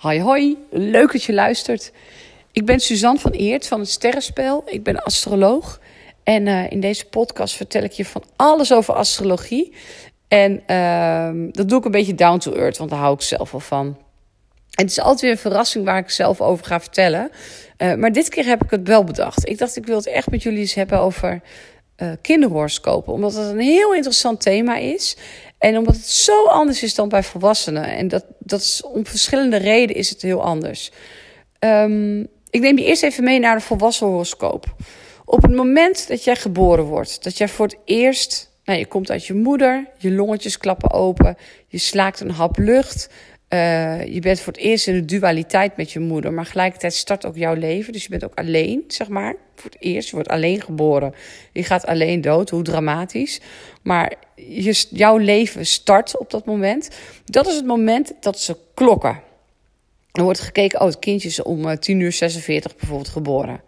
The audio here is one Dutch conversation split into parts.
Hoi hoi, leuk dat je luistert. Ik ben Suzanne van Eert van het Sterrenspel. Ik ben astroloog. En uh, in deze podcast vertel ik je van alles over astrologie. En uh, dat doe ik een beetje down to earth, want daar hou ik zelf wel van. En het is altijd weer een verrassing waar ik zelf over ga vertellen. Uh, maar dit keer heb ik het wel bedacht. Ik dacht, ik wil het echt met jullie eens hebben over uh, kinderhoroscopen. Omdat het een heel interessant thema is. En omdat het zo anders is dan bij volwassenen. En dat, dat is om verschillende redenen is het heel anders. Um, ik neem je eerst even mee naar de volwassen horoscoop. Op het moment dat jij geboren wordt, dat jij voor het eerst, nou, je komt uit je moeder, je longetjes klappen open, je slaakt een hap lucht. Uh, je bent voor het eerst in de dualiteit met je moeder, maar gelijkertijd start ook jouw leven. Dus je bent ook alleen, zeg maar. Voor het eerst, je wordt alleen geboren. Je gaat alleen dood, hoe dramatisch. Maar je, jouw leven start op dat moment. Dat is het moment dat ze klokken. Er wordt gekeken, oh, het kindje is om 10 uur 46 bijvoorbeeld geboren.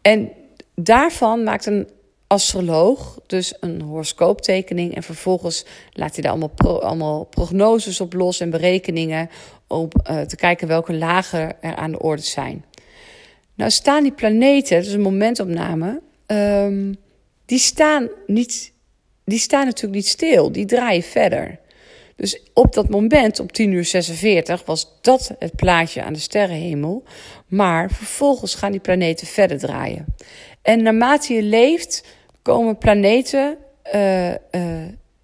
En daarvan maakt een astroloog dus een horoscooptekening. En vervolgens laat hij daar allemaal, allemaal prognoses op los en berekeningen. Om uh, te kijken welke lagen er aan de orde zijn. Nou staan die planeten, dus een momentopname, um, die staan niet, die staan natuurlijk niet stil. Die draaien verder. Dus op dat moment, op 10 uur 46, was dat het plaatje aan de sterrenhemel. Maar vervolgens gaan die planeten verder draaien. En naarmate je leeft, komen planeten, uh, uh,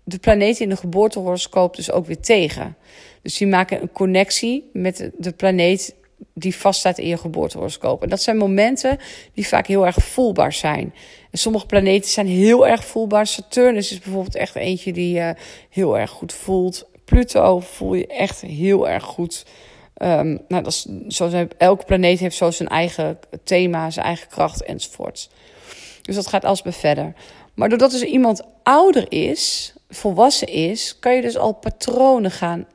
de planeten in de geboortehoroscoop dus ook weer tegen. Dus die maken een connectie met de planeet die vaststaat in je geboortehoroscoop. En dat zijn momenten die vaak heel erg voelbaar zijn. En sommige planeten zijn heel erg voelbaar. Saturnus is bijvoorbeeld echt eentje die je heel erg goed voelt. Pluto voel je echt heel erg goed. Um, nou, dat is, zo, elke planeet heeft zo zijn eigen thema, zijn eigen kracht enzovoorts. Dus dat gaat alsmaar verder. Maar doordat dus iemand ouder is, volwassen is, kan je dus al patronen gaan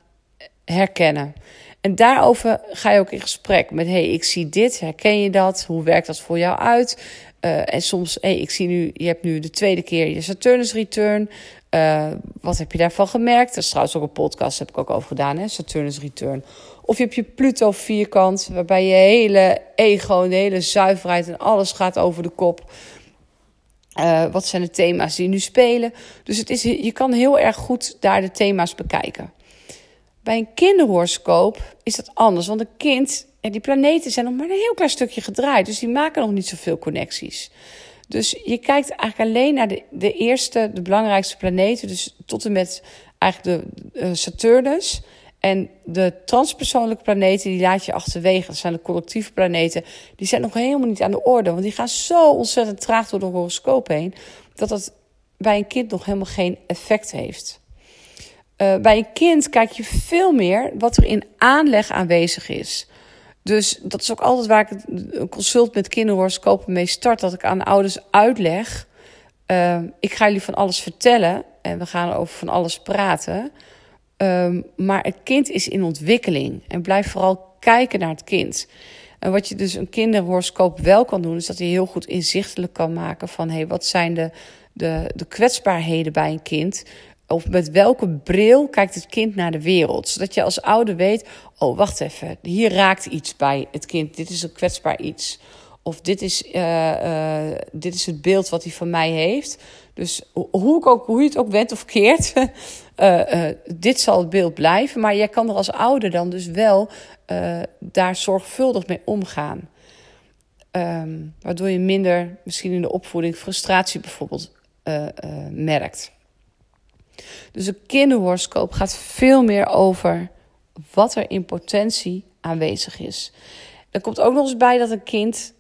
herkennen. En daarover ga je ook in gesprek met: hey, ik zie dit, herken je dat? Hoe werkt dat voor jou uit? Uh, en soms, hey, ik zie nu, je hebt nu de tweede keer je Saturnus return. Uh, wat heb je daarvan gemerkt? Dat is trouwens ook een podcast, heb ik ook over gedaan, hè? Saturnus return. Of je hebt je Pluto vierkant, waarbij je hele ego, de hele zuiverheid en alles gaat over de kop. Uh, wat zijn de thema's die nu spelen? Dus het is, je kan heel erg goed daar de thema's bekijken. Bij een kinderhoroscoop is dat anders, want een kind, en die planeten zijn nog maar een heel klein stukje gedraaid, dus die maken nog niet zoveel connecties. Dus je kijkt eigenlijk alleen naar de, de eerste, de belangrijkste planeten, dus tot en met eigenlijk de uh, Saturnus. En de transpersoonlijke planeten, die laat je achterwege. Dat zijn de collectieve planeten. Die zijn nog helemaal niet aan de orde. Want die gaan zo ontzettend traag door de horoscoop heen. Dat dat bij een kind nog helemaal geen effect heeft. Uh, bij een kind kijk je veel meer wat er in aanleg aanwezig is. Dus dat is ook altijd waar ik een consult met kinderhoroscopen mee start. Dat ik aan ouders uitleg. Uh, ik ga jullie van alles vertellen. En we gaan over van alles praten. Um, maar het kind is in ontwikkeling. En blijf vooral kijken naar het kind. En wat je dus een kinderhoroscoop wel kan doen, is dat hij heel goed inzichtelijk kan maken van hey, wat zijn de, de, de kwetsbaarheden bij een kind? Of met welke bril kijkt het kind naar de wereld? Zodat je als ouder weet: oh, wacht even, hier raakt iets bij het kind. Dit is een kwetsbaar iets. Of dit is, uh, uh, dit is het beeld wat hij van mij heeft. Dus hoe, ik ook, hoe je het ook bent of keert, uh, dit zal het beeld blijven. Maar jij kan er als ouder dan dus wel daar zorgvuldig mee omgaan. Um, waardoor je minder misschien in de opvoeding frustratie bijvoorbeeld merkt. Dus een kinderhoroscoop gaat veel meer over wat er in potentie aanwezig is. Er komt ook nog eens bij dat een kind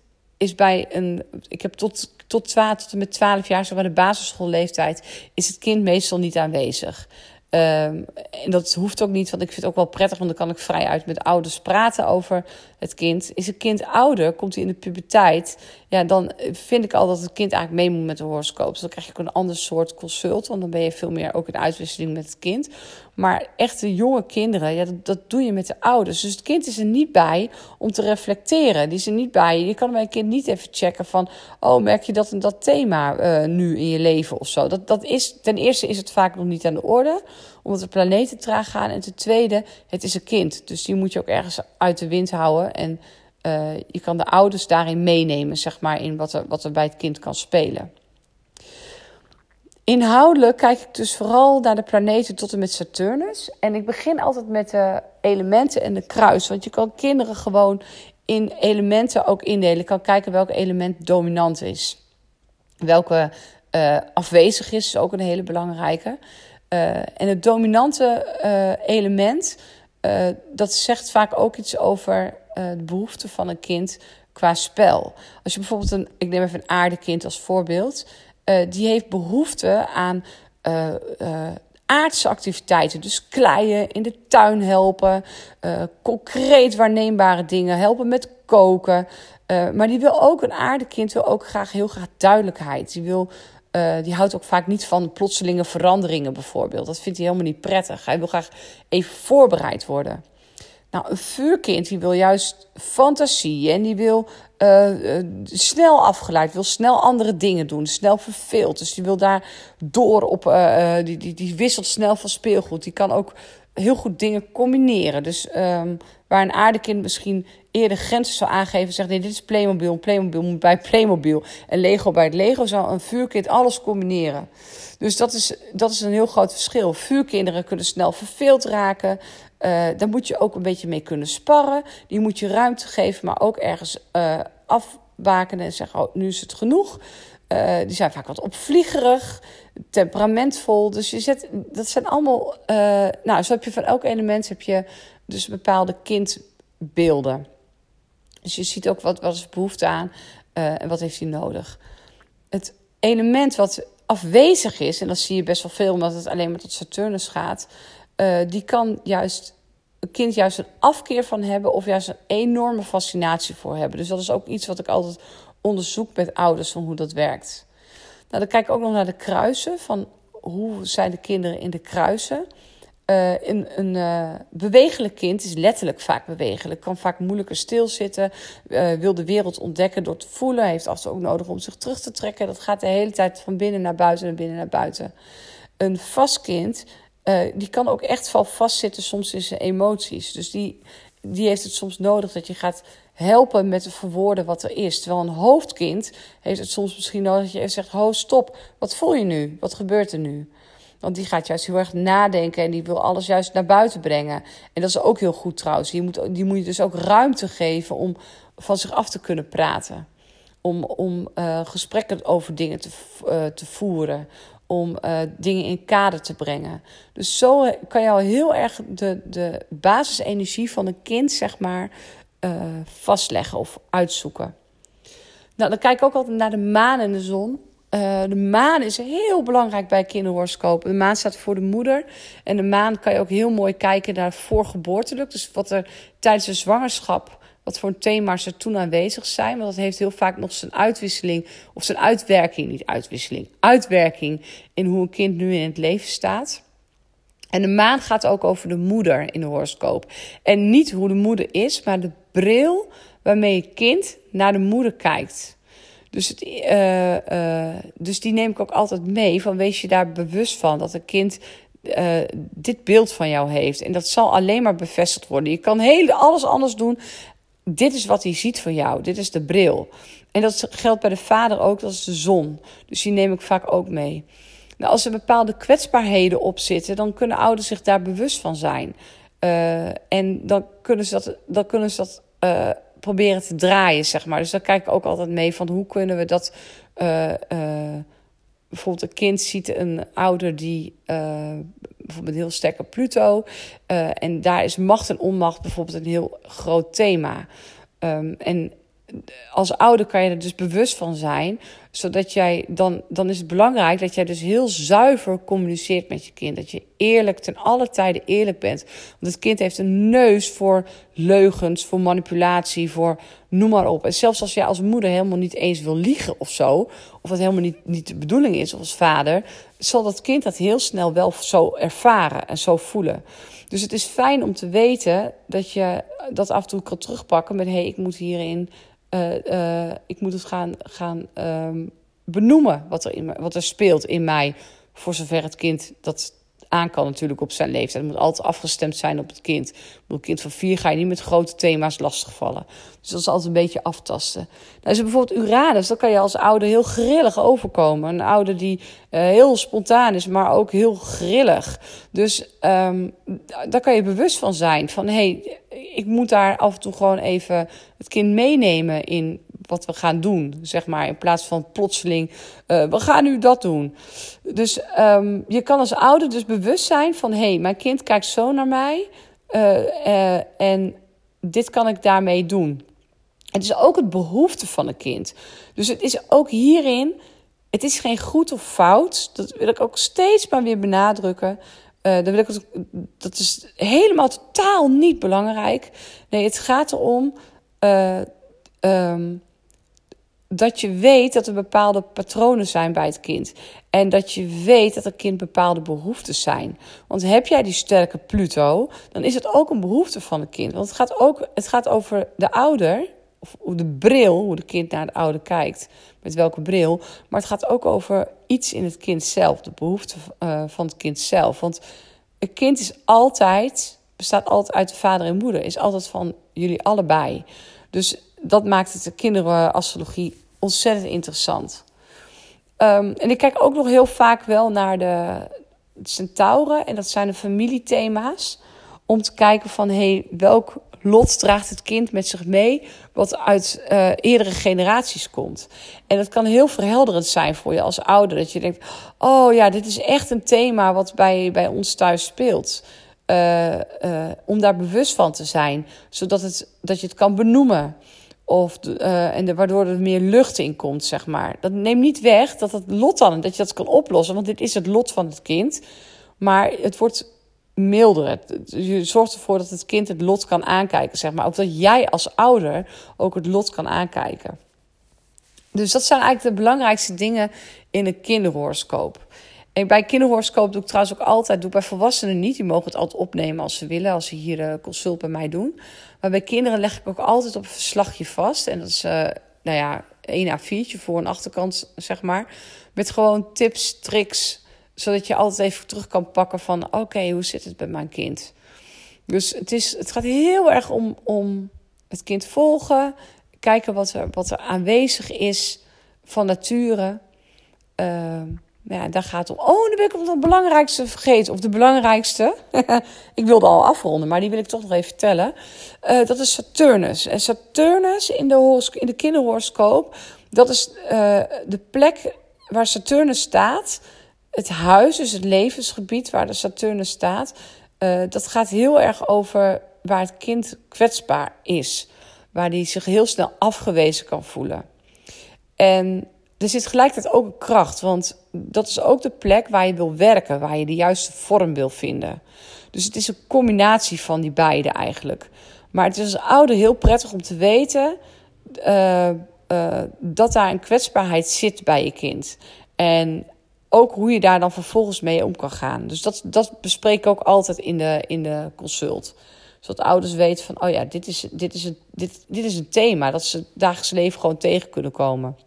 is bij een. Ik heb tot, tot, 12, tot en met 12 jaar, zo bij de basisschoolleeftijd, is het kind meestal niet aanwezig. Um, en dat hoeft ook niet, want ik vind het ook wel prettig, want dan kan ik vrij uit met ouders praten over het kind. Is het kind ouder, komt hij in de puberteit, ja, dan vind ik al dat het kind eigenlijk mee moet met de horoscoop. Dus dan krijg ook een ander soort consult, want dan ben je veel meer ook in uitwisseling met het kind. Maar echte jonge kinderen, ja, dat, doe je met de ouders. Dus het kind is er niet bij om te reflecteren. Die is er niet bij. Je kan bij een kind niet even checken van, oh, merk je dat en dat thema uh, nu in je leven of zo. Dat, dat is, ten eerste is het vaak nog niet aan de orde. Omdat de planeten traag gaan. En ten tweede, het is een kind. Dus die moet je ook ergens uit de wind houden. En uh, je kan de ouders daarin meenemen, zeg maar, in wat er, wat er bij het kind kan spelen. Inhoudelijk kijk ik dus vooral naar de planeten tot en met Saturnus. En ik begin altijd met de elementen en de kruis. Want je kan kinderen gewoon in elementen ook indelen. Je kan kijken welk element dominant is. Welke uh, afwezig is, is ook een hele belangrijke. Uh, en het dominante uh, element, dat zegt vaak ook iets over de behoefte van een kind qua spel. Als je bijvoorbeeld een, ik neem even een aardekind als voorbeeld, die heeft behoefte aan aardse activiteiten. Dus kleien, in de tuin helpen, concreet waarneembare dingen, helpen met koken. maar die wil ook, een aardekind wil ook graag heel graag duidelijkheid. Die wil uh, die houdt ook vaak niet van plotselinge veranderingen bijvoorbeeld. Dat vindt hij helemaal niet prettig. Hij wil graag even voorbereid worden. Nou, een vuurkind die wil juist fantasie en die wil uh, uh, snel afgeleid, wil snel andere dingen doen, snel verveeld. Dus die wil daar door op, die, die, die wisselt snel van speelgoed. Die kan ook heel goed dingen combineren. Dus um, waar een aardekind misschien eerder grenzen zou aangeven, zegt nee, dit is Playmobil, Playmobil moet bij Playmobil en Lego bij het Lego, zou een vuurkind alles combineren. Dus dat is, dat is een heel groot verschil. Vuurkinderen kunnen snel verveeld raken. Uh, daar moet je ook een beetje mee kunnen sparren. Die moet je ruimte geven, maar ook ergens uh, afbakenen en zeggen: oh, nu is het genoeg. Uh, die zijn vaak wat opvliegerig, temperamentvol. Dus je zet, dat zijn allemaal. Nou, zo heb je van elk element heb je dus bepaalde kindbeelden. Dus je ziet ook wat, wat is behoefte aan uh, en wat heeft hij nodig. Het element wat afwezig is, en dat zie je best wel veel omdat het alleen maar tot Saturnus gaat, die kan juist een kind juist een afkeer van hebben of juist een enorme fascinatie voor hebben. Dus dat is ook iets wat ik altijd onderzoek met ouders van hoe dat werkt. Nou, dan kijk ik ook nog naar de kruisen. Van hoe zijn de kinderen in de kruisen? Uh, een een uh, bewegelijk kind is letterlijk vaak bewegelijk. Kan vaak moeilijker stilzitten. Uh, wil de wereld ontdekken door te voelen. Heeft af ook nodig om zich terug te trekken. Dat gaat de hele tijd van binnen naar buiten en binnen naar buiten. Een vast kind, die kan ook echt wel vastzitten soms in zijn emoties. Dus die, die heeft het soms nodig dat je gaat helpen met te verwoorden wat er is. Terwijl een hoofdkind heeft het soms misschien nodig dat je even zegt: Ho, stop, wat voel je nu? Wat gebeurt er nu? Want die gaat juist heel erg nadenken en die wil alles juist naar buiten brengen. En dat is ook heel goed trouwens. Die moet, die moet je dus ook ruimte geven om van zich af te kunnen praten. Om, om uh, gesprekken over dingen te, uh, te voeren. Om uh, dingen in kader te brengen. Dus zo kan je al heel erg de, de basisenergie van een kind, zeg maar, vastleggen of uitzoeken. Nou, dan kijk ik ook altijd naar de maan en de zon. Uh, de maan is heel belangrijk bij kinderhoroscopen. De maan staat voor de moeder. En de maan kan je ook heel mooi kijken naar voorgeboortelijk. Dus wat er tijdens de zwangerschap, wat voor thema's er toen aanwezig zijn. Want dat heeft heel vaak nog zijn uitwisseling, of zijn uitwerking, niet uitwisseling, uitwerking in hoe een kind nu in het leven staat. En de maan gaat ook over de moeder in de horoscoop. En niet hoe de moeder is, maar de bril waarmee je kind naar de moeder kijkt. Dus, het, uh, uh, dus die neem ik ook altijd mee. Van wees je daar bewust van dat een kind uh, dit beeld van jou heeft. En dat zal alleen maar bevestigd worden. Je kan heel, alles anders doen. Dit is wat hij ziet van jou. Dit is de bril. En dat geldt bij de vader ook. Dat is de zon. Dus die neem ik vaak ook mee. Nou, als er bepaalde kwetsbaarheden op zitten, dan kunnen ouders zich daar bewust van zijn. En dan kunnen ze dat, dan kunnen ze dat proberen te draaien, zeg maar. Dus daar kijk ik ook altijd mee van hoe kunnen we dat. Uh, bijvoorbeeld een kind ziet een ouder die bijvoorbeeld heel sterke Pluto. en daar is macht en onmacht bijvoorbeeld een heel groot thema. Um, en als ouder kan je er dus bewust van zijn. Zodat jij dan, dan is het belangrijk dat jij dus heel zuiver communiceert met je kind. Dat je eerlijk, ten alle tijden eerlijk bent. Want het kind heeft een neus voor leugens, voor manipulatie, voor noem maar op. En zelfs als jij als moeder helemaal niet eens wil liegen of zo, of dat helemaal niet, niet de bedoeling is, als vader, zal dat kind dat heel snel wel zo ervaren en zo voelen. Dus het is fijn om te weten dat je dat af en toe kan terugpakken met: hé, hey, ik moet hierin uh, ik moet het gaan, gaan um, benoemen wat er, in wat er speelt in mij. Voor zover het kind dat aan kan natuurlijk op zijn leeftijd. Het moet altijd afgestemd zijn op het kind. Een kind van vier ga je niet met grote thema's lastigvallen. Dus dat is altijd een beetje aftasten. Nou, is bijvoorbeeld Uranus, dan kan je als ouder heel grillig overkomen. Een ouder die uh, heel spontaan is, maar ook heel grillig. Dus um, daar kan je bewust van zijn. Van hé, hey, ik moet daar af en toe gewoon even het kind meenemen in wat we gaan doen, zeg maar. In plaats van plotseling, uh, we gaan nu dat doen. Dus um, je kan als ouder dus bewust zijn van... hé, hey, mijn kind kijkt zo naar mij uh, uh, en dit kan ik daarmee doen. Het is ook het behoefte van een kind. Dus het is ook hierin... Het is geen goed of fout. Dat wil ik ook steeds maar weer benadrukken. Dan wil ik dat is helemaal totaal niet belangrijk. Nee, het gaat erom um, dat je weet dat er bepaalde patronen zijn bij het kind. En dat je weet dat er kind bepaalde behoeftes zijn. Want heb jij die sterke Pluto, dan is het ook een behoefte van het kind. Want het gaat ook het gaat over de ouder, of de bril, hoe de kind naar de ouder kijkt, met welke bril. Maar het gaat ook over iets in het kind zelf, de behoefte uh, van het kind zelf. Want een kind is altijd, bestaat altijd uit de vader en moeder, is altijd van jullie allebei. Dus dat maakt het de kinderastrologie ontzettend interessant. Um, en ik kijk ook nog heel vaak wel naar de centauren. En dat zijn de familiethema's. Om te kijken van hey, welk lot draagt het kind met zich mee. Wat uit uh, eerdere generaties komt. En dat kan heel verhelderend zijn voor je als ouder. Dat je denkt: oh ja, dit is echt een thema wat bij, bij ons thuis speelt. Uh, uh, om daar bewust van te zijn, zodat het, dat je het kan benoemen. Of uh, en waardoor er meer lucht in komt, zeg maar. Dat neemt niet weg dat het lot dan, dat je dat kan oplossen. Want dit is het lot van het kind. Maar het wordt milder. Je zorgt ervoor dat het kind het lot kan aankijken, zeg maar. Ook dat jij als ouder ook het lot kan aankijken. Dus dat zijn eigenlijk de belangrijkste dingen in een kinderhoroscoop. En bij kinderhoroscoop doe ik trouwens ook altijd, doe bij volwassenen niet. Die mogen het altijd opnemen als ze willen, als ze hier uh, consult bij mij doen. Maar bij kinderen leg ik ook altijd op een verslagje vast. En dat is, uh, nou ja, één A4'tje voor een achterkant, zeg maar. Met gewoon tips, tricks, zodat je altijd even terug kan pakken van... oké, hoe zit het bij mijn kind? Dus het, is, het gaat heel erg om, om het kind volgen. Kijken wat er, wat er aanwezig is van nature... Uh, ja, daar gaat om. Oh, dan ben ik het belangrijkste vergeten. Of de belangrijkste. ik wilde al afronden, maar die wil ik toch nog even vertellen. Uh, dat is Saturnus. En Saturnus in de, in de kinderhoroscoop, dat is uh, de plek waar Saturnus staat. Het huis, dus het levensgebied waar de Saturnus staat. Uh, dat gaat heel erg over waar het kind kwetsbaar is. Waar die zich heel snel afgewezen kan voelen. En er zit gelijkertijd ook een kracht, want dat is ook de plek waar je wil werken, waar je de juiste vorm wil vinden. Dus het is een combinatie van die beide eigenlijk. Maar het is als ouder heel prettig om te weten uh, uh, dat daar een kwetsbaarheid zit bij je kind. En ook hoe je daar dan vervolgens mee om kan gaan. Dus dat, dat bespreek ik ook altijd in de, in de consult. Zodat ouders weten van, oh ja, dit is, dit, is een, dit, dit is een thema dat ze dagelijks leven gewoon tegen kunnen komen.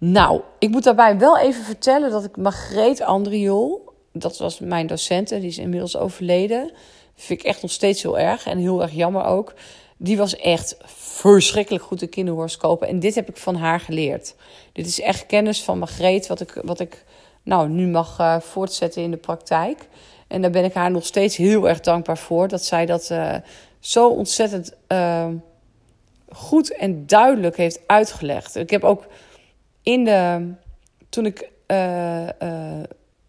Nou, ik moet daarbij wel even vertellen dat ik Margreet Andriol, dat was mijn docenten, die is inmiddels overleden. Vind ik echt nog steeds heel erg en heel erg jammer ook. Die was echt verschrikkelijk goed in kinderhoroscopen. En dit heb ik van haar geleerd. Dit is echt kennis van Margreet, wat ik, wat ik nou, nu mag uh, voortzetten in de praktijk. En daar ben ik haar nog steeds heel erg dankbaar voor. Dat zij dat uh, zo ontzettend uh, goed en duidelijk heeft uitgelegd. Ik heb ook in de, toen, ik, uh, uh,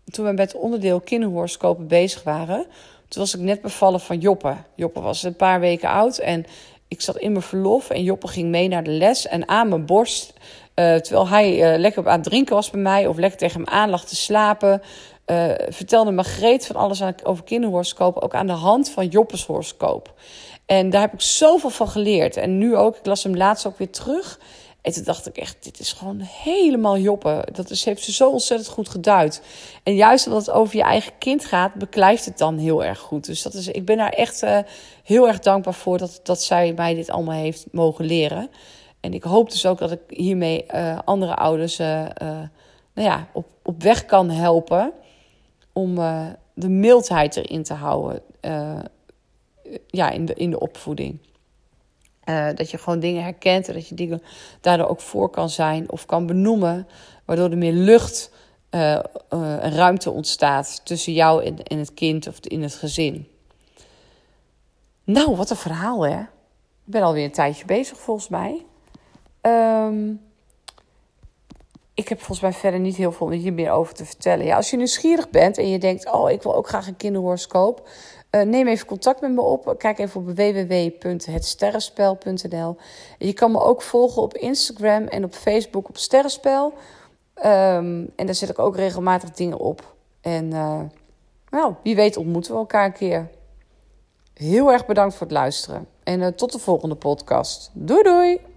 toen we met het onderdeel kinderhoroscopen bezig waren, toen was ik net bevallen van Joppe. Joppe was een paar weken oud en ik zat in mijn verlof en Joppe ging mee naar de les en aan mijn borst, uh, terwijl hij lekker aan het drinken was bij mij of lekker tegen hem aan lag te slapen, vertelde Margreet van alles over kinderhoroscopen, ook aan de hand van Joppes horoscoop. En daar heb ik zoveel van geleerd. En nu ook, ik las hem laatst ook weer terug. En toen dacht ik echt, dit is gewoon helemaal joppen. Dat is, heeft ze zo ontzettend goed geduid. En juist omdat het over je eigen kind gaat, beklijft het dan heel erg goed. Dus dat is, ik ben daar echt uh, heel erg dankbaar voor dat, dat zij mij dit allemaal heeft mogen leren. En ik hoop dus ook dat ik hiermee uh, andere ouders uh, nou ja, op, op weg kan helpen. om de mildheid erin te houden. Ja, in de, in de opvoeding. Uh, dat je gewoon dingen herkent en dat je dingen daardoor ook voor kan zijn of kan benoemen, waardoor er meer lucht en ruimte ontstaat tussen jou en, en het kind of in het gezin. Nou, wat een verhaal hè. Ik ben alweer een tijdje bezig volgens mij. Um, ik heb volgens mij verder niet heel veel hier meer over te vertellen. Ja, als je nieuwsgierig bent en je denkt, oh, ik wil ook graag een kinderhoroscoop. Uh, neem even contact met me op. Kijk even op www.hetsterrenspel.nl. Je kan me ook volgen op Instagram en op Facebook op Sterrenspel. Um, en daar zet ik ook regelmatig dingen op. En uh, nou, wie weet ontmoeten we elkaar een keer. Heel erg bedankt voor het luisteren. En uh, tot de volgende podcast. Doei doei!